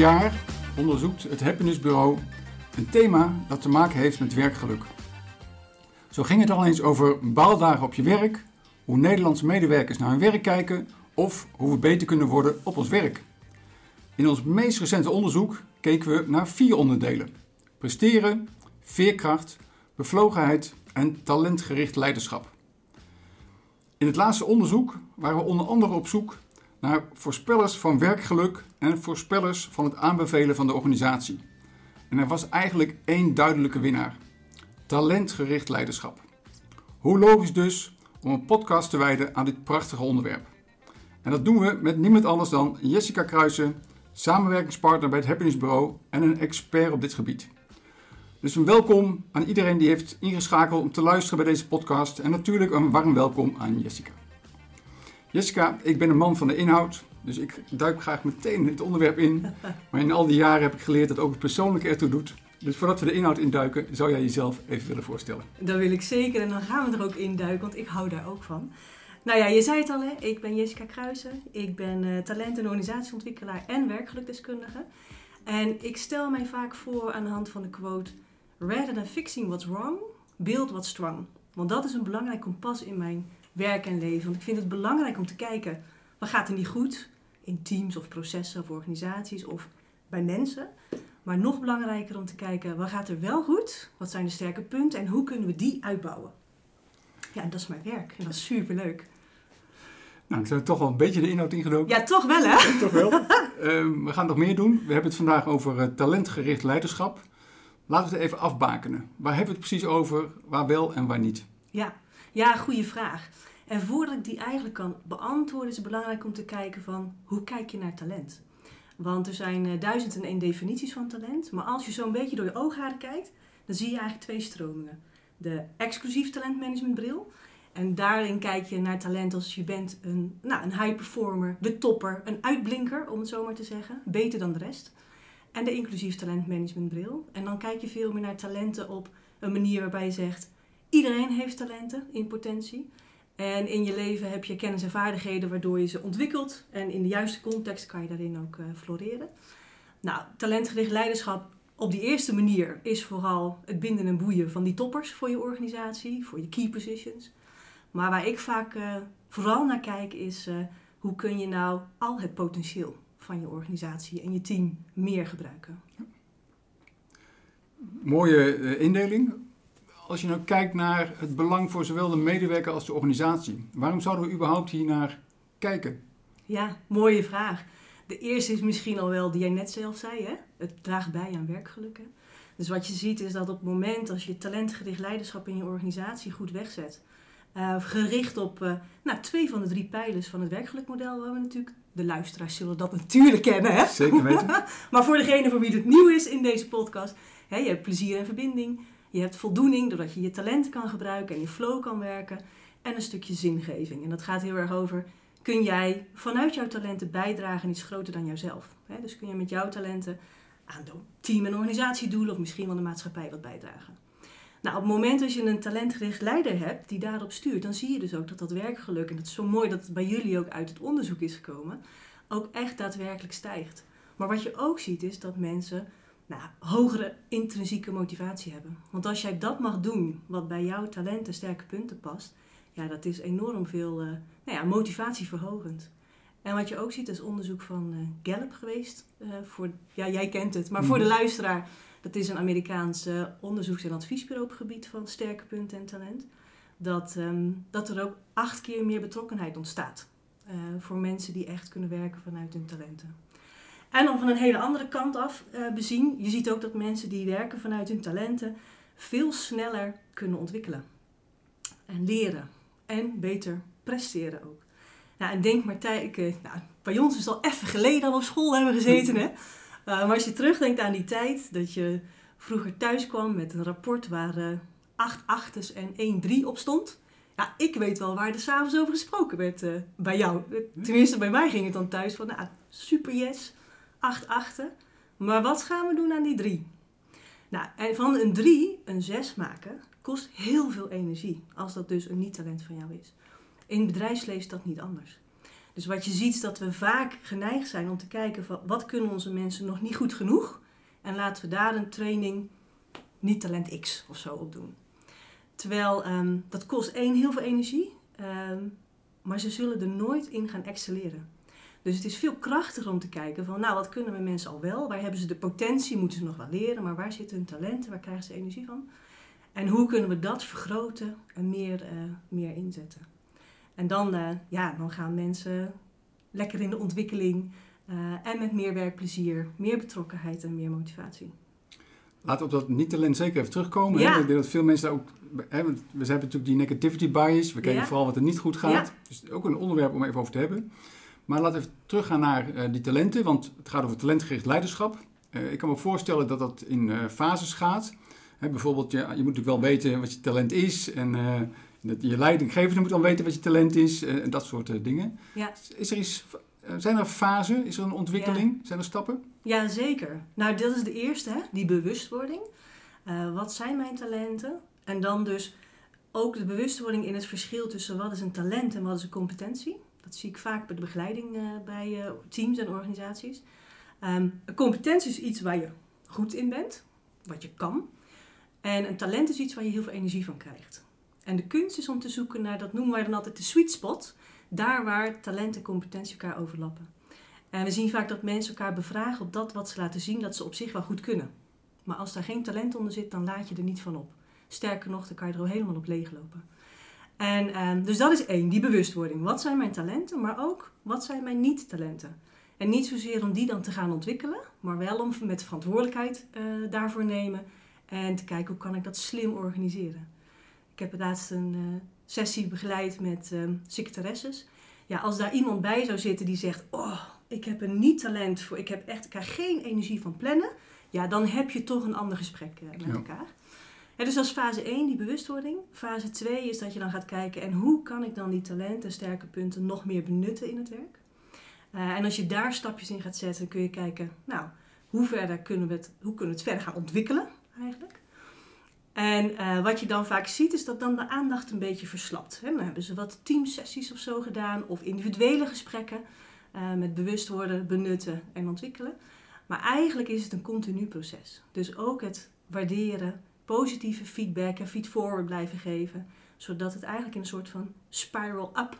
Jaar onderzoekt het Happiness Bureau een thema dat te maken heeft met werkgeluk. Zo ging het al eens over baaldagen op je werk, hoe Nederlandse medewerkers naar hun werk kijken of hoe we beter kunnen worden op ons werk. In ons meest recente onderzoek keken we naar vier onderdelen: presteren, veerkracht, bevlogenheid en talentgericht leiderschap. In het laatste onderzoek waren we onder andere op zoek naar voorspellers van werkgeluk en voorspellers van het aanbevelen van de organisatie. En er was eigenlijk één duidelijke winnaar: talentgericht leiderschap. Hoe logisch dus om een podcast te wijden aan dit prachtige onderwerp. En dat doen we met niemand anders dan Jessica Kruijsen, samenwerkingspartner bij het Happiness Bureau en een expert op dit gebied. Dus een welkom aan iedereen die heeft ingeschakeld om te luisteren bij deze podcast en natuurlijk een warm welkom aan Jessica. Jessica, ik ben een man van de inhoud, dus ik duik graag meteen het onderwerp in. Maar in al die jaren heb ik geleerd dat ook het persoonlijke ertoe doet. Dus voordat we de inhoud induiken, zou jij jezelf even willen voorstellen? Dat wil ik zeker en dan gaan we er ook induiken, want ik hou daar ook van. Nou ja, je zei het al, hè? ik ben Jessica Kruijsen. Ik ben uh, talent- en organisatieontwikkelaar en werkgelukdeskundige. En ik stel mij vaak voor aan de hand van de quote... Rather than fixing what's wrong, build what's strong. Want dat is een belangrijk kompas in mijn werk en leven. Want ik vind het belangrijk om te kijken, wat gaat er niet goed? In teams of processen of organisaties of bij mensen. Maar nog belangrijker om te kijken, wat gaat er wel goed? Wat zijn de sterke punten en hoe kunnen we die uitbouwen? Ja, en dat is mijn werk en dat is superleuk. Nou, ik zijn toch wel een beetje de inhoud ingedoken. Ja, toch wel hè? toch wel. uh, we gaan nog meer doen. We hebben het vandaag over uh, talentgericht leiderschap. Laten we het even afbakenen. Waar hebben we het precies over? Waar wel en waar niet? Ja, ja goede vraag. En voordat ik die eigenlijk kan beantwoorden, is het belangrijk om te kijken van hoe kijk je naar talent? Want er zijn uh, duizend en één definities van talent. Maar als je zo'n beetje door je oogharen kijkt, dan zie je eigenlijk twee stromingen. De exclusief talentmanagementbril. En daarin kijk je naar talent als je bent een, nou, een high performer, de topper, een uitblinker, om het zo maar te zeggen. Beter dan de rest. En de inclusief talentmanagementbril. En dan kijk je veel meer naar talenten op een manier waarbij je zegt... iedereen heeft talenten in potentie. En in je leven heb je kennis en vaardigheden waardoor je ze ontwikkelt. En in de juiste context kan je daarin ook uh, floreren. Nou, talentgericht leiderschap op die eerste manier is vooral het binden en boeien van die toppers voor je organisatie, voor je key positions. Maar waar ik vaak uh, vooral naar kijk is uh, hoe kun je nou al het potentieel van je organisatie en je team meer gebruiken. Mooie indeling. Als je nou kijkt naar het belang voor zowel de medewerker als de organisatie, waarom zouden we überhaupt hier naar kijken? Ja, mooie vraag. De eerste is misschien al wel die jij net zelf zei, hè? het draagt bij aan werkgelukken. Dus wat je ziet is dat op het moment als je talentgericht leiderschap in je organisatie goed wegzet, uh, gericht op uh, nou, twee van de drie pijlers van het werkgelukmodel, waar we natuurlijk, de luisteraars zullen dat natuurlijk kennen. Hè? Zeker weten. maar voor degene voor wie het nieuw is in deze podcast, hè, je hebt plezier en verbinding, je hebt voldoening doordat je je talenten kan gebruiken en je flow kan werken en een stukje zingeving. En dat gaat heel erg over, kun jij vanuit jouw talenten bijdragen aan iets groter dan jouzelf? Dus kun je met jouw talenten aan de team- en organisatiedoelen of misschien wel de maatschappij wat bijdragen. Nou, op het moment dat je een talentgericht leider hebt die daarop stuurt, dan zie je dus ook dat dat werkgeluk, en dat is zo mooi dat het bij jullie ook uit het onderzoek is gekomen, ook echt daadwerkelijk stijgt. Maar wat je ook ziet is dat mensen nou, hogere intrinsieke motivatie hebben. Want als jij dat mag doen wat bij jouw talenten sterke punten past, ja, dat is enorm veel uh, nou ja, motivatieverhogend. En wat je ook ziet is onderzoek van uh, Gallup geweest. Uh, voor, ja, jij kent het, maar voor de luisteraar. Dat is een Amerikaans onderzoeks- en adviesbureau op het gebied van sterke punten en talent. Dat, um, dat er ook acht keer meer betrokkenheid ontstaat. Voor mensen die echt kunnen werken vanuit hun talenten. En dan van een hele andere kant af uh, bezien. Je ziet ook dat mensen die werken vanuit hun talenten veel sneller kunnen ontwikkelen. En leren. En beter presteren ook. Nou, en denk maar, tijd, nou, bij ons is het al even geleden dat we op school hebben gezeten. Hè? Uh, maar als je terugdenkt aan die tijd, dat je vroeger thuis kwam met een rapport waar acht achters en één drie op stond. Ja, ik weet wel waar er s'avonds over gesproken werd bij jou. Tenminste, bij mij ging het dan thuis van, nou, super yes, acht achten. Maar wat gaan we doen aan die drie? Nou, en van een drie een zes maken kost heel veel energie. Als dat dus een niet-talent van jou is. In bedrijfsleven is dat niet anders. Dus wat je ziet is dat we vaak geneigd zijn om te kijken van wat kunnen onze mensen nog niet goed genoeg. En laten we daar een training niet talent X of zo op doen. Terwijl ehm, dat kost één heel veel energie, ehm, maar ze zullen er nooit in gaan excelleren. Dus het is veel krachtiger om te kijken van, nou, wat kunnen mijn mensen al wel? Waar hebben ze de potentie? Moeten ze nog wel leren? Maar waar zitten hun talenten? Waar krijgen ze energie van? En hoe kunnen we dat vergroten en meer, uh, meer inzetten? En dan, uh, ja, dan gaan mensen lekker in de ontwikkeling uh, en met meer werkplezier, meer betrokkenheid en meer motivatie. Laten we op dat niet-talent zeker even terugkomen. Ja. Hè? Ik denk dat veel mensen daar ook... Hè, want we hebben natuurlijk die negativity bias. We kijken vooral wat er niet goed gaat. Ja. Dus ook een onderwerp om even over te hebben. Maar laten we even teruggaan naar uh, die talenten. Want het gaat over talentgericht leiderschap. Uh, ik kan me voorstellen dat dat in uh, fases gaat. Hè, bijvoorbeeld, je, je moet natuurlijk wel weten wat je talent is. En dat je leidinggevende moet dan weten wat je talent is. En dat soort dingen. Ja. Is er iets zijn er fasen? Is er een ontwikkeling? Zijn er stappen? Ja, zeker. Nou, dat is de eerste, hè? die bewustwording. Wat zijn mijn talenten? En dan dus ook de bewustwording in het verschil tussen wat is een talent en wat is een competentie. Dat zie ik vaak bij de begeleiding uh, bij uh, teams en organisaties. Um, een competentie is iets waar je goed in bent, wat je kan. En een talent is iets waar je heel veel energie van krijgt. En de kunst is om te zoeken naar, dat noemen wij dan altijd de sweet spot. Daar waar talent en competentie elkaar overlappen. En we zien vaak dat mensen elkaar bevragen op dat wat ze laten zien dat ze op zich wel goed kunnen. Maar als daar geen talent onder zit, dan laat je er niet van op. Sterker nog, dan kan je er al helemaal op leeglopen. En, uh, dus dat is één, die bewustwording. Wat zijn mijn talenten, maar ook wat zijn mijn niet-talenten? En niet zozeer om die dan te gaan ontwikkelen, maar wel om met verantwoordelijkheid uh, daarvoor nemen en te kijken hoe kan ik dat slim organiseren. Ik heb laatst een uh, sessie begeleid met uh, secretaresses. Ja, als daar iemand bij zou zitten die zegt: Oh, ik heb een niet-talent voor, ik, heb echt, ik krijg geen energie van plannen. Ja, dan heb je toch een ander gesprek uh, met elkaar. Dus dat is fase 1, die bewustwording. Fase 2 is dat je dan gaat kijken en hoe kan ik dan die talenten en sterke punten nog meer benutten in het werk. Uh, en als je daar stapjes in gaat zetten, kun je kijken, nou, hoe, verder kunnen we het, hoe kunnen we het verder gaan ontwikkelen eigenlijk. En uh, wat je dan vaak ziet, is dat dan de aandacht een beetje verslapt. Hè? Dan hebben ze wat teamsessies of zo gedaan, of individuele gesprekken uh, met bewust worden, benutten en ontwikkelen. Maar eigenlijk is het een continu proces. Dus ook het waarderen, positieve feedback en feedforward blijven geven, zodat het eigenlijk in een soort van spiral up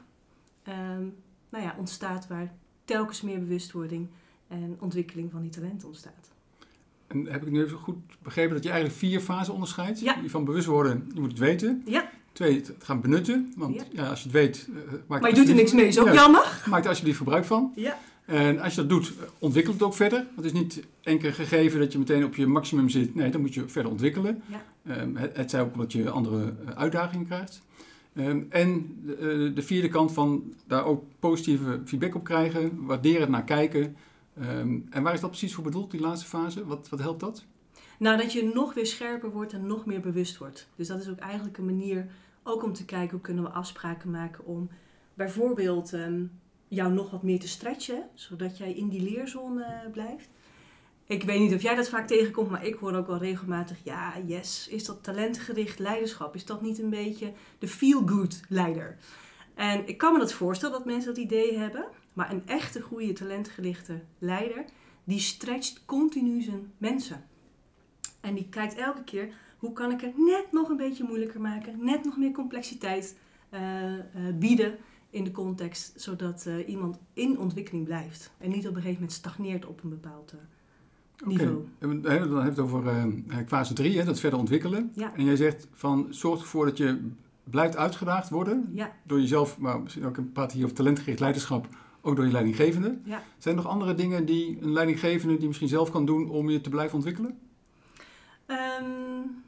um, nou ja, ontstaat, waar telkens meer bewustwording en ontwikkeling van die talenten ontstaat. En heb ik nu even goed begrepen dat je eigenlijk vier fasen onderscheidt? Ja. Van bewust worden, je moet het weten. Ja. Twee, het gaan benutten. Want ja. als je het weet... Uh, maar je doet er niks mee, is ook ja, jammer. Maak er alsjeblieft gebruik van. Ja. En als je dat doet, ontwikkel het ook verder. Want het is niet enkel gegeven dat je meteen op je maximum zit. Nee, dan moet je verder ontwikkelen. Ja. Um, het, het zij ook omdat je andere uh, uitdagingen krijgt. Um, en de, uh, de, vierde kant van daar ook positieve feedback op krijgen. Waarderen, naar kijken. Um, en waar is dat precies voor bedoeld, die laatste fase? Wat, wat helpt dat? Nou, dat je nog weer scherper wordt en nog meer bewust wordt. Dus dat is ook eigenlijk een manier ook om te kijken hoe kunnen we afspraken maken om bijvoorbeeld um, jou nog wat meer te stretchen, zodat jij in die leerzone blijft. Ik weet niet of jij dat vaak tegenkomt, maar ik hoor ook wel regelmatig: ja, yes, is dat talentgericht leiderschap? Is dat niet een beetje de feel-good leider? En ik kan me dat voorstellen dat mensen dat idee hebben, maar een echte goede talentgerichte leider, die stretcht continu zijn mensen. En die kijkt elke keer hoe kan ik het net nog een beetje moeilijker maken, net nog meer complexiteit uh, uh, bieden in de context, zodat uh, iemand in ontwikkeling blijft en niet op een gegeven moment stagneert op een bepaald niveau. Okay. Dan hebben we het over fase 3, dat verder ontwikkelen. Ja. En jij zegt van zorg ervoor dat je blijft uitgedaagd worden ja. door jezelf, maar misschien ook een praat hier over talentgericht leiderschap, ook door je leidinggevende. Ja. Zijn er nog andere dingen die een leidinggevende die misschien zelf kan doen om je te blijven ontwikkelen? Um,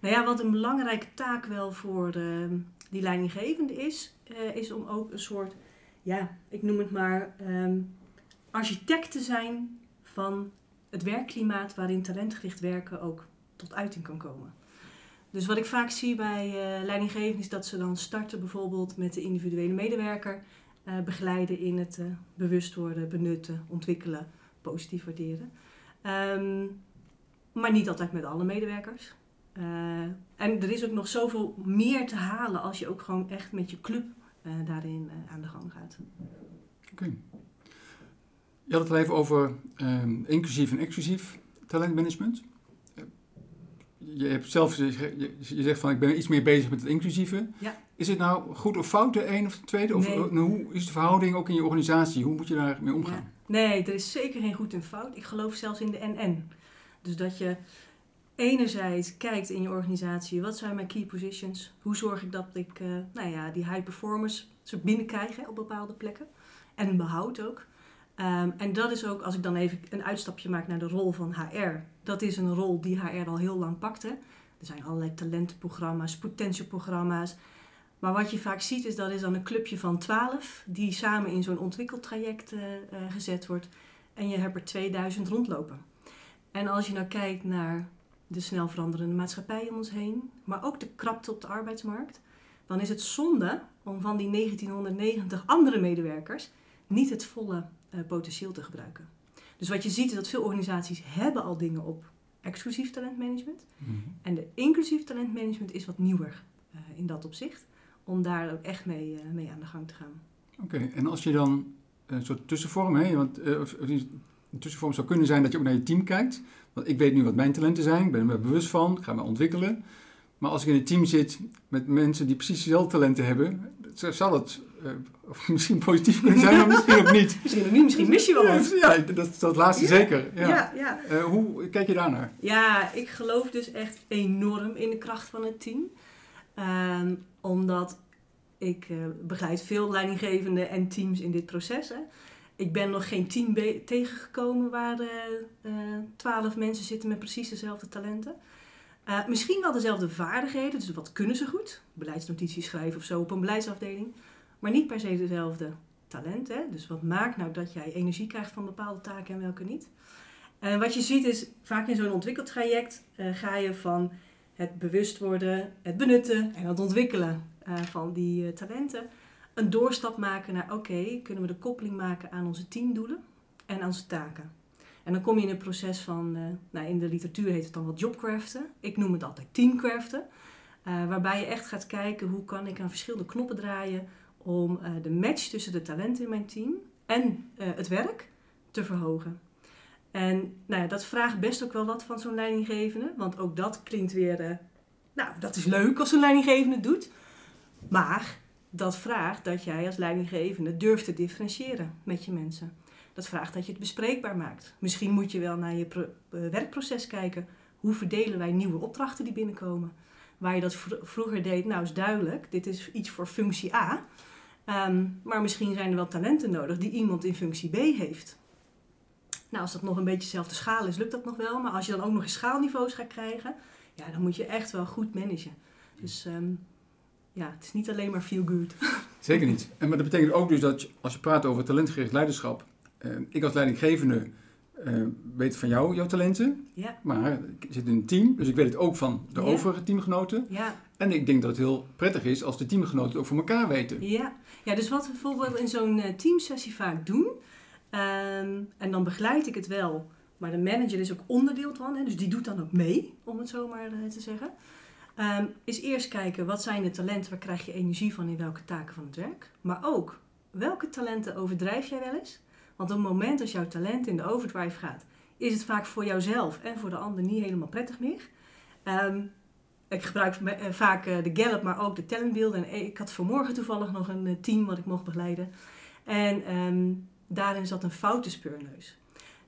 nou ja, wat een belangrijke taak wel voor de, die leidinggevende is, uh, is om ook een soort, ja, ik noem het maar, um, architect te zijn van het werkklimaat waarin talentgericht werken ook tot uiting kan komen. Dus wat ik vaak zie bij uh, leidinggevenden is dat ze dan starten bijvoorbeeld met de individuele medewerker, uh, begeleiden in het bewust worden, benutten, ontwikkelen, positief waarderen. Um, maar niet altijd met alle medewerkers. Uh, en er is ook nog zoveel meer te halen als je ook gewoon echt met je club uh, daarin uh, aan de gang gaat. Oké. Je had het al even over ehm, inclusief en exclusief talentmanagement. Eh, Je hebt zelf je, je- zegt van ik ben iets meer bezig met het inclusieve. Ja. Is het nou goed of fout de een of de tweede? Of Nee. eh, hoe is de verhouding ook in je organisatie? Hoe moet je daarmee omgaan? Ja. Nee, er is zeker geen goed en fout. Ik geloof zelfs in de NN. Dus dat je enerzijds kijkt in je organisatie, wat zijn mijn key positions? Hoe zorg ik dat ik eh, nou ja, die high performers soort binnenkrijg op bepaalde plekken? En behoud ook. Ehm, en dat is ook, als ik dan even een uitstapje maak naar de rol van HR. Dat is een rol die HR al heel lang pakte. Er zijn allerlei talentenprogramma's, potentieprogramma's. Maar wat je vaak ziet is dat is dan een clubje van 12 die samen in zo'n ontwikkeltraject eh, gezet wordt. En je hebt er 2000 rondlopen. En als je nou kijkt naar de snel veranderende maatschappij om ons heen, maar ook de krapte op de arbeidsmarkt, dan is het zonde om van die 1990 andere medewerkers niet het volle eh, potentieel te gebruiken. Dus wat je ziet is dat veel organisaties hebben al dingen op exclusief talentmanagement. Mhm. En de inclusief talentmanagement is wat nieuwer eh, in dat opzicht. Om daar ook echt mee, eh, mee aan de gang te gaan. Oké, en als je dan een soort tussenvorm, hè, want of, of die- een tussenvorm zou kunnen zijn dat je ook naar je team kijkt. Want ik weet nu wat mijn talenten zijn, ik ben er me bewust van, ik ga me ontwikkelen. Maar als ik in een team zit met mensen die precies dezelfde talenten hebben, zal het eh, misschien positief kunnen zijn, maar misschien ook niet. Misschien ook niet, misschien mis je wel wat. Ja, dat, dat laatste Ja, zeker. Ja. Ja, ja. Eh, hoe kijk je daarnaar? Ja, ik geloof dus echt enorm in de kracht van het team. Ehm, omdat ik eh, begeleid veel leidinggevenden en teams in dit proces. Hè. Ik ben nog geen team tegengekomen waar twaalf mensen zitten met precies dezelfde talenten. Eh, misschien wel dezelfde vaardigheden, dus wat kunnen ze goed? Beleidsnotities schrijven of zo op een beleidsafdeling. Maar niet per se dezelfde talenten. Dus wat maakt nou dat jij energie krijgt van bepaalde taken en welke niet? En wat je ziet is, vaak in zo'n ontwikkeltraject eh, ga je van het bewust worden, het benutten en het ontwikkelen eh, van die eh, talenten. Een doorstap maken naar, oké, kunnen we de koppeling maken aan onze teamdoelen en aan onze taken. En dan kom je in een proces van, eh, nou in de literatuur heet het dan wat jobcraften. Ik noem het altijd teamcraften. eh, waarbij je echt gaat kijken, hoe kan ik aan verschillende knoppen draaien om eh, de match tussen de talenten in mijn team en het werk te verhogen. En nou ja, dat vraagt best ook wel wat van zo'n leidinggevende. Want ook dat klinkt weer... nou, dat is leuk als een leidinggevende doet. Maar dat vraagt dat jij als leidinggevende durft te differentiëren met je mensen. Dat vraagt dat je het bespreekbaar maakt. Misschien moet je wel naar je eh, werkproces kijken. Hoe verdelen wij nieuwe opdrachten die binnenkomen? Waar je dat vro- vroeger deed, nou is duidelijk, dit is iets voor functie A. Ehm, maar misschien zijn er wel talenten nodig die iemand in functie B heeft. Nou, als dat nog een beetje dezelfde schaal is, lukt dat nog wel. Maar als je dan ook nog eens schaalniveaus gaat krijgen, ja, dan moet je echt wel goed managen. Dus ehm, ja, het is niet alleen maar feel good. Zeker niet. En, maar dat betekent ook dus dat je- als je praat over talentgericht leiderschap, eh, ik als leidinggevende eh, weet van jou, jouw talenten, Ja, maar ik zit in een team, dus ik weet het ook van de Ja. overige teamgenoten. ja, En ik denk dat het heel prettig is als de teamgenoten het ook voor elkaar weten. ja. ja, dus wat we bijvoorbeeld in zo'n eh, teamsessie vaak doen, ehm, en dan begeleid ik het wel, maar de manager is ook onderdeel van, hè, dus die doet dan ook mee, om het zo maar te zeggen. Ehm, is eerst kijken wat zijn de talenten, waar krijg je energie van in welke taken van het werk. Maar ook welke talenten overdrijf jij wel eens? Want op het moment als jouw talent in de overdrive gaat, is het vaak voor jouzelf en voor de ander niet helemaal prettig meer. Ehm, ik gebruik me- eh, vaak eh, de Gallup, maar ook de talentbeelden. En ik had vanmorgen toevallig nog een eh, team wat ik mocht begeleiden. En ehm, daarin zat een foute speurneus.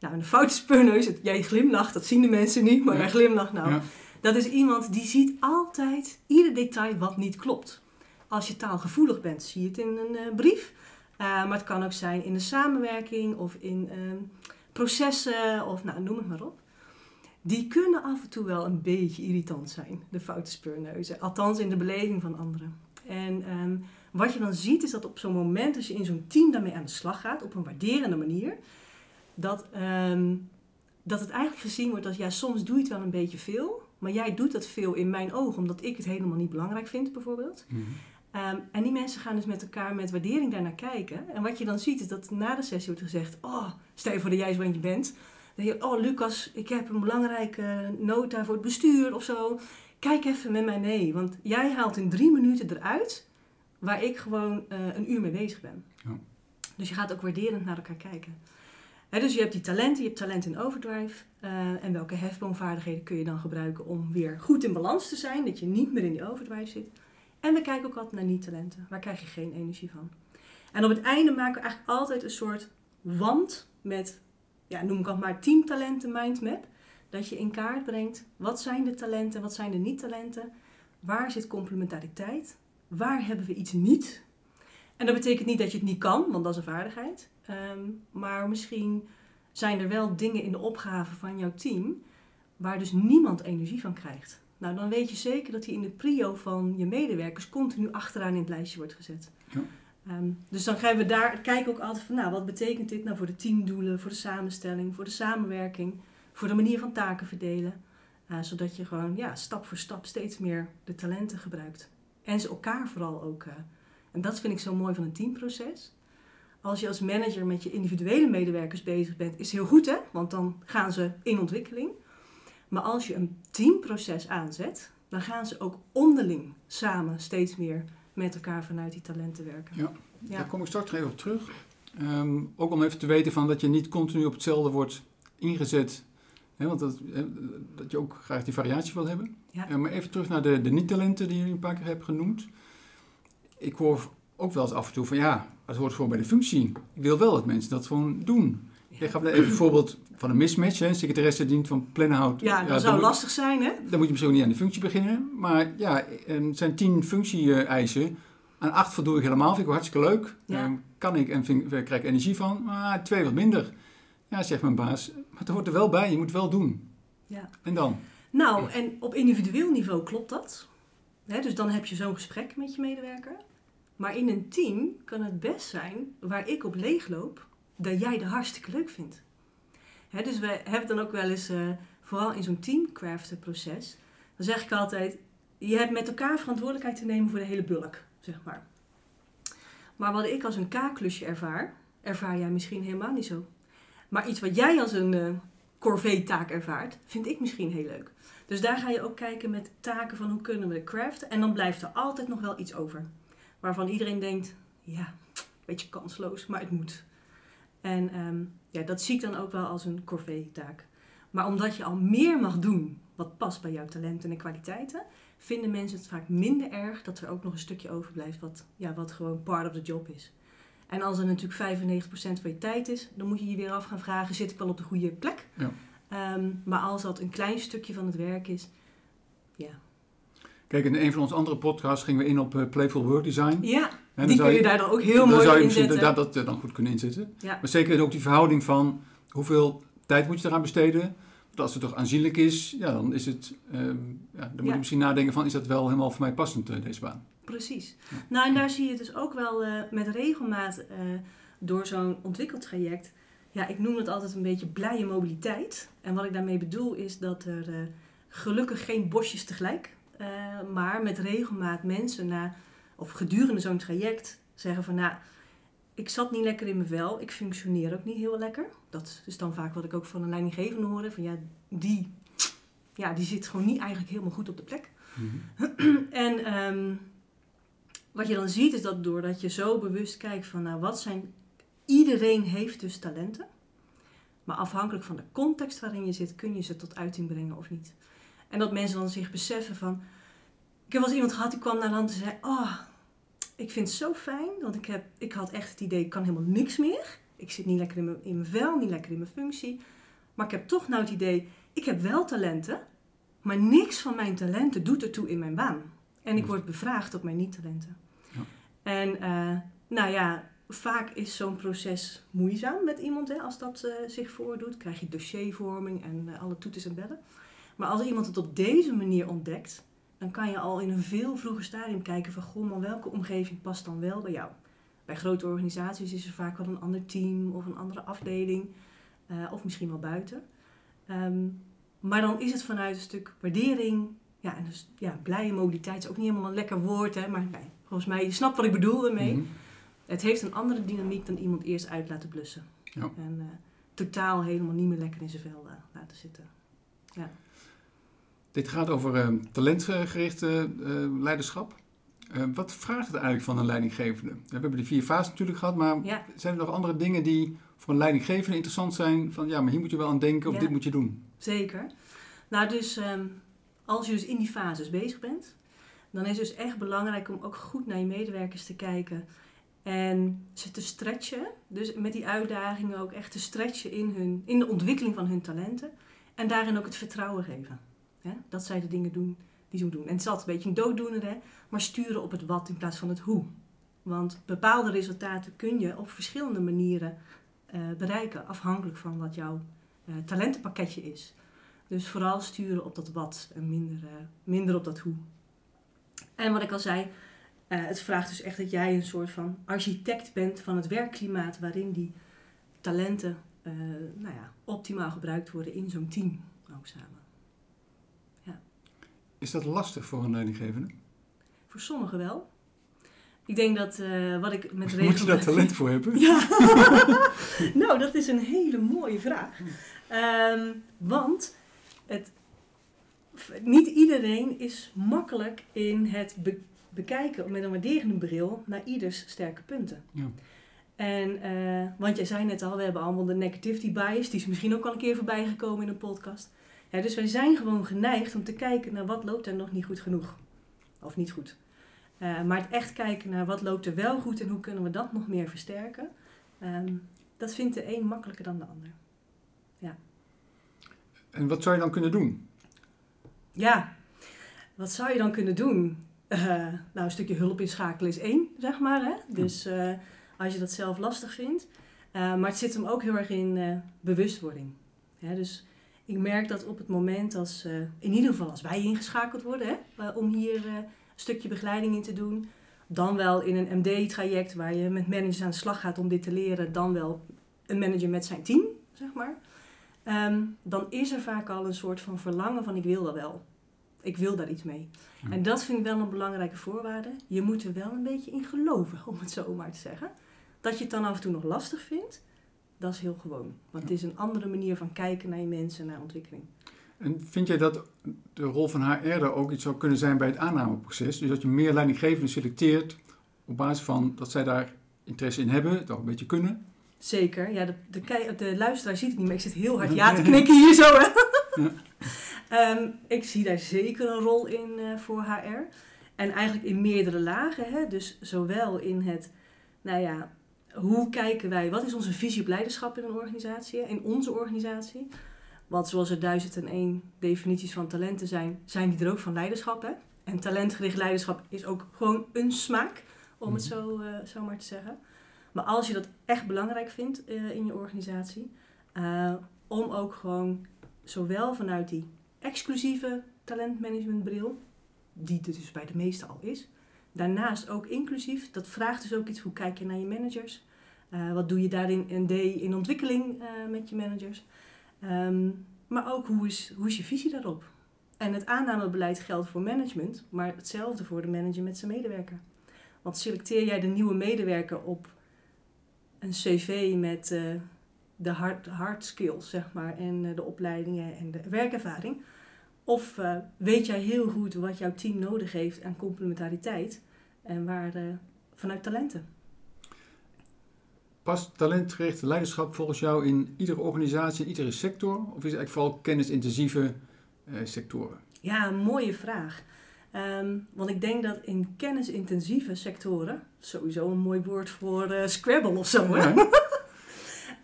Nou, een foute speurneus, jij glimlacht, dat zien de mensen niet, maar Ja. jij glimlacht nou. Ja. Dat is iemand die ziet altijd ieder detail wat niet klopt. Als je taalgevoelig bent, zie je het in een eh, brief. Eh, maar het kan ook zijn in de samenwerking of in ehm, processen of nou, noem het maar op. Die kunnen af en toe wel een beetje irritant zijn, de foute speurneuzen. Althans in de beleving van anderen. En ehm, wat je dan ziet is dat op zo'n moment, als je in zo'n team daarmee aan de slag gaat, op een waarderende manier, dat, ehm, dat het eigenlijk gezien wordt als ja, soms doe je het wel een beetje veel, maar jij doet dat veel in mijn ogen omdat ik het helemaal niet belangrijk vind, bijvoorbeeld. Mhm. Ehm, en die mensen gaan dus met elkaar met waardering daarnaar kijken. En wat je dan ziet is dat na de sessie wordt gezegd: Oh, stel je voor dat jij zo eentje bent. Dan denk je: Oh, Lucas, ik heb een belangrijke nota voor het bestuur of zo. Kijk even met mij mee. Want jij haalt in drie minuten eruit waar ik gewoon eh, een uur mee bezig ben. Ja. Dus je gaat ook waarderend naar elkaar kijken. Dus je hebt die talenten, je hebt talent in overdrive. eh, en welke hefboomvaardigheden kun je dan gebruiken om weer goed in balans te zijn, dat je niet meer in die overdrive zit. En we kijken ook altijd naar niet-talenten. Waar krijg je geen energie van? En op het einde maken we eigenlijk altijd een soort wand met, ja, noem ik het maar, teamtalenten mindmap. Dat je in kaart brengt, wat zijn de talenten, wat zijn de niet-talenten? Waar zit complementariteit? Waar hebben we iets niet? En dat betekent niet dat je het niet kan, want dat is een vaardigheid. Ehm, maar misschien zijn er wel dingen in de opgave van jouw team waar dus niemand energie van krijgt. Nou, dan weet je zeker dat die in de prio van je medewerkers continu achteraan in het lijstje wordt gezet. Ja. Ehm, dus dan gaan we daar kijken ook altijd van, nou, wat betekent dit nou voor de teamdoelen, voor de samenstelling, voor de samenwerking, voor de manier van taken verdelen. Uh, zodat je gewoon ja, stap voor stap steeds meer de talenten gebruikt. En ze elkaar vooral ook. Uh, en dat vind ik zo mooi van een teamproces. Als je als manager met je individuele medewerkers bezig bent, is heel goed hè, want dan gaan ze in ontwikkeling. Maar als je een teamproces aanzet, dan gaan ze ook onderling samen steeds meer met elkaar vanuit die talenten werken. Ja, ja. daar kom ik straks nog even op terug. Um, ook om even te weten van dat je niet continu op hetzelfde wordt ingezet. Hè, want dat, dat je ook graag die variatie wil hebben. Ja. Uh, maar even terug naar de, de niet-talenten die jullie een paar keer hebben genoemd. Ik hoor ook wel eens af en toe van ja, het hoort gewoon bij de functie. Ik wil wel dat mensen dat gewoon doen. Ik ga even een voorbeeld van een mismatch. Hè. Een secretaresse dient van plannenhout. Ja, dat ja, zou moet, lastig zijn, hè? Dan moet je misschien niet aan de functie beginnen. Maar ja, het zijn tien functie-eisen. Aan acht voldoe ik helemaal. Vind ik hartstikke leuk. Ja. Um, kan ik en vind, krijg ik energie van. Maar twee wat minder. Ja, zegt mijn baas. Maar het hoort er wel bij. Je moet het wel doen. Ja. En dan? Nou, en op individueel niveau klopt dat. Hè, dus dan heb je zo'n gesprek met je medewerker. Maar in een team kan het best zijn, waar ik op leegloop, dat jij de hartstikke leuk vindt. Dus we hebben dan ook wel eens, uh, vooral in zo'n teamcraften proces, dan zeg ik altijd, je hebt met elkaar verantwoordelijkheid te nemen voor de hele bulk, zeg maar. Maar wat ik als een K-klusje ervaar, ervaar jij misschien helemaal niet zo. Maar iets wat jij als een uh, corvée-taak ervaart, vind ik misschien heel leuk. Dus daar ga je ook kijken met taken van hoe kunnen we craften. En dan blijft er altijd nog wel iets over. Waarvan iedereen denkt, ja, beetje kansloos, maar het moet. En um, ja, dat zie ik dan ook wel als een corvée-taak. Maar omdat je al meer mag doen wat past bij jouw talenten en kwaliteiten, vinden mensen het vaak minder erg dat er ook nog een stukje overblijft wat, ja, wat gewoon part of the job is. En als er natuurlijk 95% van je tijd is, dan moet je je weer af gaan vragen, zit ik wel op de goede plek? Ja. Um, maar als dat een klein stukje van het werk is, ja. Kijk, in een van onze andere podcasts gingen we in op uh, Playful Work Design. Ja, En die kun je daar dan ook heel dan mooi zou je in misschien dat, dat eh, dan goed kunnen inzetten. Ja. Maar zeker ook die verhouding van hoeveel tijd moet je eraan besteden. Want als het toch aanzienlijk is, ja, dan is het. ehm, ja, dan moet Ja. je misschien nadenken van is dat wel helemaal voor mij passend, eh, deze baan. Precies. Nou, en daar zie je dus ook wel eh, met regelmaat eh, door zo'n ontwikkeltraject. Ja, ik noem het altijd een beetje blije mobiliteit. En wat ik daarmee bedoel is dat er eh, gelukkig geen bosjes tegelijk, eh, maar met regelmaat mensen na, of gedurende zo'n traject zeggen van nou, ik zat niet lekker in mijn vel, ik functioneer ook niet heel lekker. Dat is dan vaak wat ik ook van een leidinggevende hoor, van ja, die, ja, die zit gewoon niet eigenlijk helemaal goed op de plek. En ehm, wat je dan ziet is dat doordat je zo bewust kijkt van nou wat zijn. Iedereen heeft dus talenten. Maar afhankelijk van de context waarin je zit, kun je ze tot uiting brengen of niet. En dat mensen dan zich beseffen van. Ik heb wel eens iemand gehad die kwam naar de hand en zei: Oh, ik vind het zo fijn. Want ik, heb, ik had echt het idee, ik kan helemaal niks meer. Ik zit niet lekker in mijn, in mijn vel, niet lekker in mijn functie. Maar ik heb toch nou het idee, ik heb wel talenten. Maar niks van mijn talenten doet ertoe in mijn baan. En ik word bevraagd op mijn niet-talenten. Ja. En eh, nou ja, vaak is zo'n proces moeizaam met iemand. Hè, als dat eh, zich voordoet, krijg je dossiervorming en eh, alle toeters en bellen. Maar als iemand het op deze manier ontdekt, dan kan je al in een veel vroeger stadium kijken van goh, maar welke omgeving past dan wel bij jou. Bij grote organisaties is er vaak wel een ander team of een andere afdeling, eh, of misschien wel buiten. Ehm, maar dan is het vanuit een stuk waardering. Ja, en dus, ja, blije mobiliteit is ook niet helemaal een lekker woord, hè, maar nee, volgens mij, je snapt wat ik bedoel ermee. Mhm. Het heeft een andere dynamiek dan iemand eerst uit laten blussen. Ja. En eh, totaal helemaal niet meer lekker in zijn vel eh, laten zitten. Dit gaat over eh, talentgericht eh, eh, leiderschap. Uh, wat vraagt het eigenlijk van een leidinggevende? We hebben die vier fasen natuurlijk gehad, maar zijn er nog andere dingen die voor een leidinggevende interessant zijn? Van ja, maar hier moet je wel aan denken of dit moet je doen. Zeker. Nou, dus um, als je dus in die fases bezig bent, dan is het dus echt belangrijk om ook goed naar je medewerkers te kijken. En ze te stretchen, dus met die uitdagingen ook echt te stretchen in, hun, in de ontwikkeling van hun talenten. En daarin ook het vertrouwen geven. Dat zij de dingen doen die ze moeten doen. En het is altijd een beetje een dooddoener, hè? maar sturen op het wat in plaats van het hoe. Want bepaalde resultaten kun je op verschillende manieren uh, bereiken, afhankelijk van wat jouw uh, talentenpakketje is. Dus vooral sturen op dat wat en minder, uh, minder op dat hoe. En wat ik al zei, het vraagt dus echt dat jij een soort van architect bent van het werkklimaat waarin die talenten nou ja, optimaal gebruikt worden in zo'n team ook samen. Is dat lastig voor een leidinggevende? Voor sommigen wel. Ik denk dat uh, wat ik met regels... Moet je daar talent voor hebben? Ja. nou, dat is een hele mooie vraag. Um, want het, niet iedereen is makkelijk in het be bekijken met een waarderende bril naar ieders sterke punten. Ja. En, uh, want jij zei net al, we hebben allemaal de negativity bias, die is misschien ook al een keer voorbij gekomen in een podcast. Ja, dus wij zijn gewoon geneigd om te kijken naar wat loopt er nog niet goed genoeg. Of niet goed. Uh, maar het echt kijken naar wat loopt er wel goed en hoe kunnen we dat nog meer versterken. Um, dat vindt de een makkelijker dan de ander. Ja. En wat zou je dan kunnen doen? Ja, wat zou je dan kunnen doen? Uh, nou, een stukje hulp inschakelen is één, zeg maar. Hè? Dus uh, als je dat zelf lastig vindt. Maar het zit hem ook heel erg in bewustwording. dus ik merk dat op het moment als, in ieder geval als wij ingeschakeld worden, hè, om hier een stukje begeleiding in te doen, dan wel in een MD-traject waar je met managers aan de slag gaat om dit te leren, dan wel een manager met zijn team, zeg maar. Um, dan is er vaak al een soort van verlangen van ik wil dat wel. Ik wil daar iets mee. En dat vind ik wel een belangrijke voorwaarde. Je moet er wel een beetje in geloven, om het zo maar te zeggen. Dat je het dan af en toe nog lastig vindt, dat is heel gewoon. Want het is een andere manier van kijken naar je mensen, naar ontwikkeling. En vind jij dat de rol van HR daar ook iets zou kunnen zijn bij het aannameproces? Dus dat je meer leidinggevenden selecteert op basis van dat zij daar interesse in hebben, het ook een beetje kunnen? Zeker. Ja, de, de, de luisteraar ziet het niet, maar ik zit heel hard ja te knikken hier zo. Hè? Ja. um, ik zie daar zeker een rol in uh, voor HR. En eigenlijk in meerdere lagen. Hè? Dus zowel in het, nou ja, hoe kijken wij, wat is onze visie op leiderschap in een organisatie, in onze organisatie? Want zoals er duizend en één definities van talenten zijn, zijn die er ook van leiderschap. Hè? En talentgericht leiderschap is ook gewoon een smaak, om het mhm. zo, uh, zo maar te zeggen. Maar als je dat echt belangrijk vindt uh, in je organisatie, uh, om ook gewoon zowel vanuit die exclusieve talentmanagementbril, die er dus bij de meesten al is, daarnaast ook inclusief, dat vraagt dus ook iets, hoe kijk je naar je managers? Uh, wat doe je daarin D in ontwikkeling met je managers? Um, maar ook hoe is, hoe is je visie daarop? En het aannamebeleid geldt voor management, maar hetzelfde voor de manager met zijn medewerker. Want selecteer jij de nieuwe medewerker op een cv met uh, de hard, hard skills, zeg maar, en de opleidingen en de werkervaring? Of uh, weet jij heel goed wat jouw team nodig heeft aan complementariteit en waar vanuit talenten? Past talentgerichte leiderschap volgens jou in iedere organisatie, in iedere sector? Of is het eigenlijk vooral kennisintensieve sectoren? Ja, een mooie vraag. Um, want ik denk dat in kennisintensieve sectoren, sowieso een mooi woord voor uh, Scrabble of zo, hè?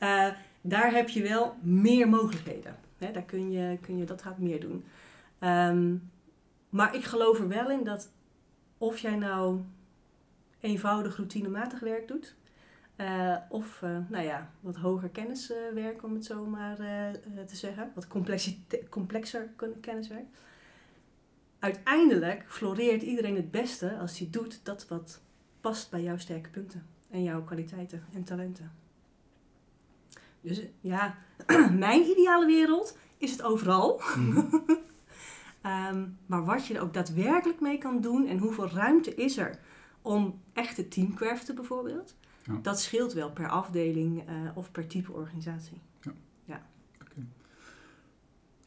daar heb je wel meer mogelijkheden. Daar kun je, kun je, dat gaat meer doen. Um, maar ik geloof er wel in dat of jij nou eenvoudig routinematig werk doet, uh, of nou ja, wat hoger kenniswerk, om het zo maar te zeggen, wat complexer kenniswerk uiteindelijk floreert iedereen het beste als hij doet dat wat past bij jouw sterke punten en jouw kwaliteiten en talenten. Dus ja, mijn ideale wereld is het overal. um, maar wat je er ook daadwerkelijk mee kan doen en hoeveel ruimte is er om echt te teamcraften bijvoorbeeld, ja. dat scheelt wel per afdeling uh, of per type organisatie. Ja. ja. Okay.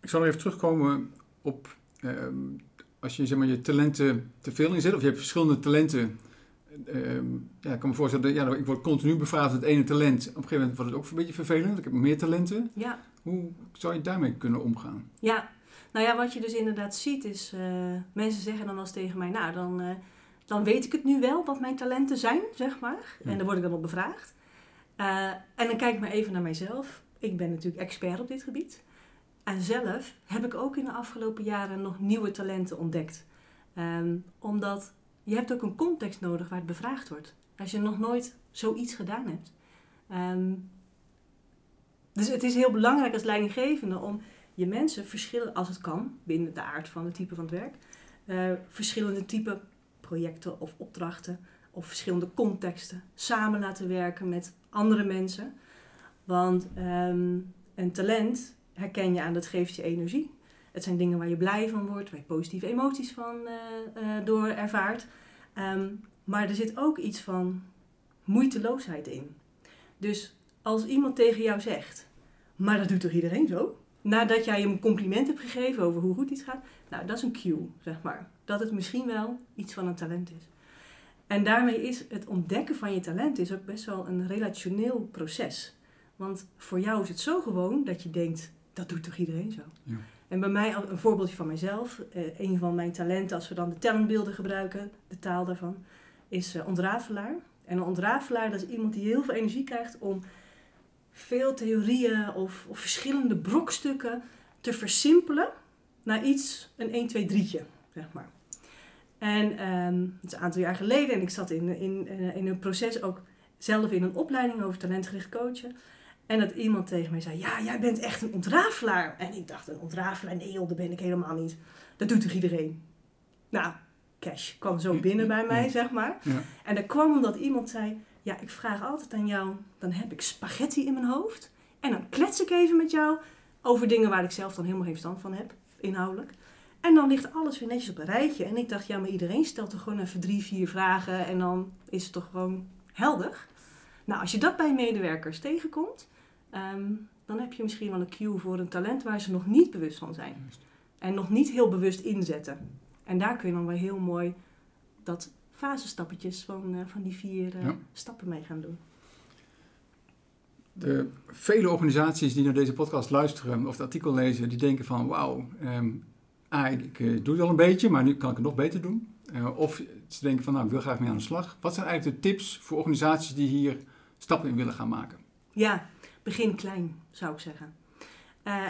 Ik zal even terugkomen op um, als je zeg maar, je talenten te veel inzet, of je hebt verschillende talenten. ehm, ja, ik kan me voorstellen, dat, ja, ik word continu bevraagd met het ene talent. Op een gegeven moment wordt het ook een beetje vervelend. Ik heb meer talenten. Ja, Hoe zou je daarmee kunnen omgaan? ja. Nou ja, wat je dus inderdaad ziet is, eh, mensen zeggen dan wel eens tegen mij, nou dan, eh, dan weet ik het nu wel wat mijn talenten zijn, zeg maar. Ja. En daar word ik dan op bevraagd. Eh, en dan kijk ik maar even naar mijzelf. Ik ben natuurlijk expert op dit gebied. En zelf heb ik ook in de afgelopen jaren nog nieuwe talenten ontdekt. Ehm, omdat je hebt ook een context nodig waar het bevraagd wordt. Als je nog nooit zoiets gedaan hebt. Ehm, dus het is heel belangrijk als leidinggevende om je mensen verschillen, als het kan, binnen de aard van het type van het werk, eh, verschillende type projecten of opdrachten of verschillende contexten samen laten werken met andere mensen. Want ehm, een talent herken je aan, dat geeft je energie. Het zijn dingen waar je blij van wordt, waar je positieve emoties van eh, door ervaart. Ehm, maar er zit ook iets van moeiteloosheid in. Dus als iemand tegen jou zegt, maar dat doet toch iedereen zo? Nadat jij hem een compliment hebt gegeven over hoe goed iets gaat, nou dat is een cue, zeg maar. Dat het misschien wel iets van een talent is. En daarmee is het ontdekken van je talent is ook best wel een relationeel proces. Want voor jou is het zo gewoon dat je denkt, dat doet toch iedereen zo? Ja. En bij mij, een voorbeeldje van mijzelf, eh, een van mijn talenten, als we dan de talentbeelden gebruiken, de taal daarvan, is eh, ontrafelaar. En een ontrafelaar, dat is iemand die heel veel energie krijgt om veel theorieën of, of verschillende brokstukken te versimpelen naar iets, een 1, 2, 3'tje, zeg maar. En ehm, het is een aantal jaar geleden en ik zat in, in, eh, in een proces ook zelf in een opleiding over talentgericht coachen. En dat iemand tegen mij zei, ja, jij bent echt een ontrafelaar. En ik dacht, een ontrafelaar? Nee joh, dat ben ik helemaal niet. Dat doet toch iedereen? Nou, cash kwam zo binnen bij mij, zeg maar. Ja. En dat kwam omdat iemand zei, ja, ik vraag altijd aan jou, dan heb ik spaghetti in mijn hoofd. En dan klets ik even met jou over dingen waar ik zelf dan helemaal geen verstand van heb, inhoudelijk. En dan ligt alles weer netjes op een rijtje. En ik dacht, ja, maar iedereen stelt toch gewoon even drie, vier vragen en dan is het toch gewoon helder. Nou, als je dat bij medewerkers tegenkomt, ehm, dan heb je misschien wel een cue voor een talent waar ze nog niet bewust van zijn. En nog niet heel bewust inzetten. En daar kun je dan wel heel mooi dat fasestappetjes van, eh, van die vier eh, Ja. stappen mee gaan doen. De vele organisaties die naar deze podcast luisteren of het artikel lezen, die denken van wauw, ehm, ah, ik eh, doe het al een beetje, maar nu kan ik het nog beter doen. Of ze denken van nou, ik wil graag mee aan de slag. Wat zijn eigenlijk de tips voor organisaties die hier stappen in willen gaan maken? Ja, begin klein, zou ik zeggen.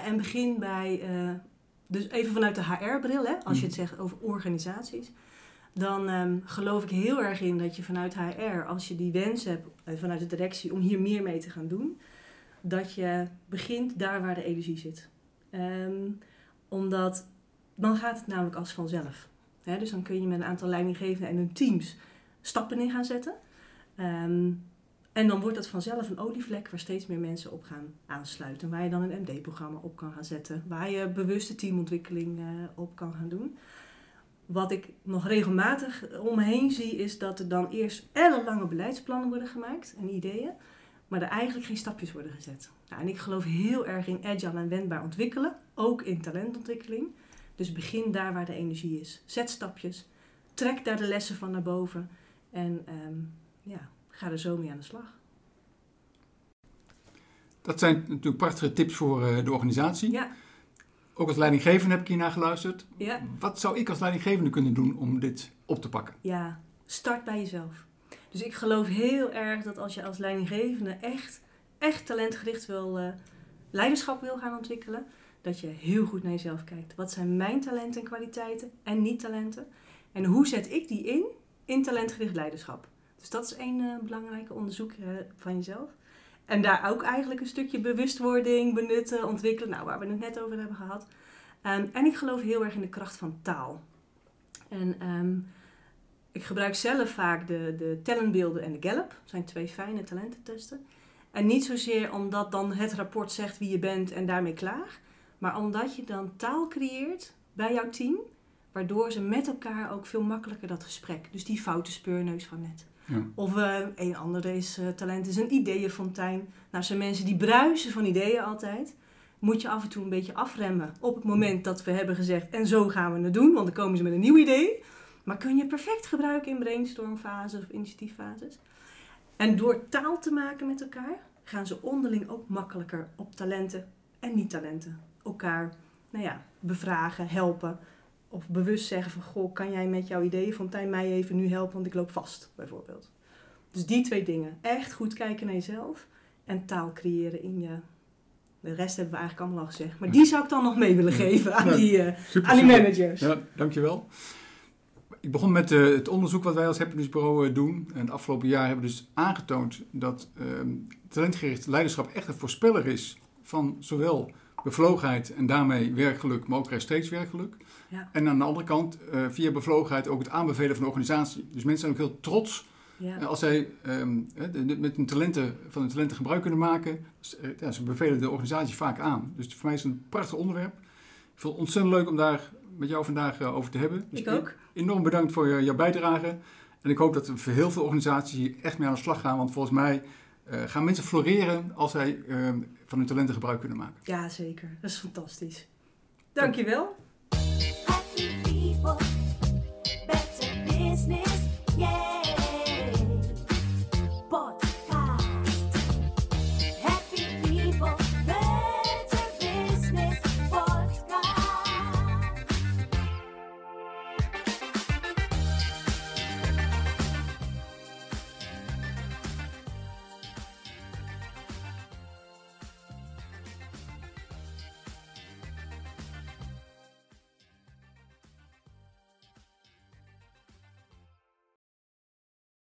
En begin bij, dus even vanuit de HR-bril, als je het zegt over organisaties. Dan ehm, geloof ik heel erg in dat je vanuit HR, als je die wens hebt, eh, vanuit de directie, om hier meer mee te gaan doen, dat je begint daar waar de energie zit. Ehm, omdat dan gaat het namelijk als vanzelf. Dus dan kun je met een aantal leidinggevenden en hun teams stappen in gaan zetten. Ehm, en dan wordt dat vanzelf een olievlek waar steeds meer mensen op gaan aansluiten. Waar je dan een MD-programma op kan gaan zetten. Waar je bewuste teamontwikkeling eh, op kan gaan doen. Wat ik nog regelmatig om me heen zie, is dat er dan eerst ellenlange beleidsplannen worden gemaakt en ideeën. Maar er eigenlijk geen stapjes worden gezet. Nou, en ik geloof heel erg in agile en wendbaar ontwikkelen. Ook in talentontwikkeling. Dus begin daar waar de energie is. Zet stapjes. Trek daar de lessen van naar boven. En ehm, ja, ga er zo mee aan de slag. Dat zijn natuurlijk prachtige tips voor eh, de organisatie. Ja, Ook als leidinggevende heb ik hiernaar geluisterd. ja, Wat zou ik als leidinggevende kunnen doen om dit op te pakken? ja. Start bij jezelf. Dus ik geloof heel erg dat als je als leidinggevende echt, echt talentgericht wil, eh, leiderschap wil gaan ontwikkelen, dat je heel goed naar jezelf kijkt. Wat zijn mijn talenten en kwaliteiten en niet-talenten? En hoe zet ik die in in talentgericht leiderschap? Dus dat is één eh, belangrijke onderzoek eh, van jezelf. En daar ook eigenlijk een stukje bewustwording benutten, ontwikkelen, nou, waar we het net over hebben gehad. Ehm, en ik geloof heel erg in de kracht van taal. En ehm, ik gebruik zelf vaak de, de talentbeelden en de Gallup. Dat zijn twee fijne talententesten. En niet zozeer omdat dan het rapport zegt wie je bent en daarmee klaar. Maar omdat je dan taal creëert bij jouw team. Waardoor ze met elkaar ook veel makkelijker dat gesprek. Dus die foute speurneus van net. Ja. Of eh, een andere is, eh, talent is een ideeënfontein. Nou, zijn mensen die bruisen van ideeën altijd. moet je af en toe een beetje afremmen op het moment dat we hebben gezegd en zo gaan we het doen, want dan komen ze met een nieuw idee. Maar kun je perfect gebruiken in brainstormfases of initiatieffases. En door taal te maken met elkaar gaan ze onderling ook makkelijker op talenten en niet-talenten elkaar nou ja, bevragen, helpen. Of bewust zeggen van, goh, kan jij met jouw ideeën Fontijn mij even nu helpen, want ik loop vast, bijvoorbeeld. Dus die twee dingen. Echt goed kijken naar jezelf en taal creëren in je... De rest hebben we eigenlijk allemaal al gezegd. Maar die zou ik dan nog mee willen geven aan, Ja, die, eh, Super, aan die super. managers. Ja, dankjewel. Ik begon met eh, het onderzoek wat wij als Happiness Bureau eh, doen. En het afgelopen jaar hebben we dus aangetoond dat ehm, talentgericht leiderschap echt een voorspeller is van zowel bevlogenheid en daarmee werkgeluk, maar ook rechtstreeks werkgeluk. Ja. En aan de andere kant eh, via bevlogenheid ook het aanbevelen van de organisatie. Dus mensen zijn ook heel trots Ja. eh, als zij ehm, eh, met hun talenten, van hun talenten gebruik kunnen maken. Eh, ja, ze bevelen de organisatie vaak aan. Dus voor mij is het een prachtig onderwerp. Ik vond het ontzettend leuk om daar met jou vandaag over te hebben. Dus Ik ook. Enorm bedankt voor je- jouw bijdrage. En ik hoop dat er voor heel veel organisaties hier echt mee aan de slag gaan. Want volgens mij gaan mensen floreren als zij ehm, van hun talenten gebruik kunnen maken. Ja, zeker. Dat is fantastisch. Dankjewel.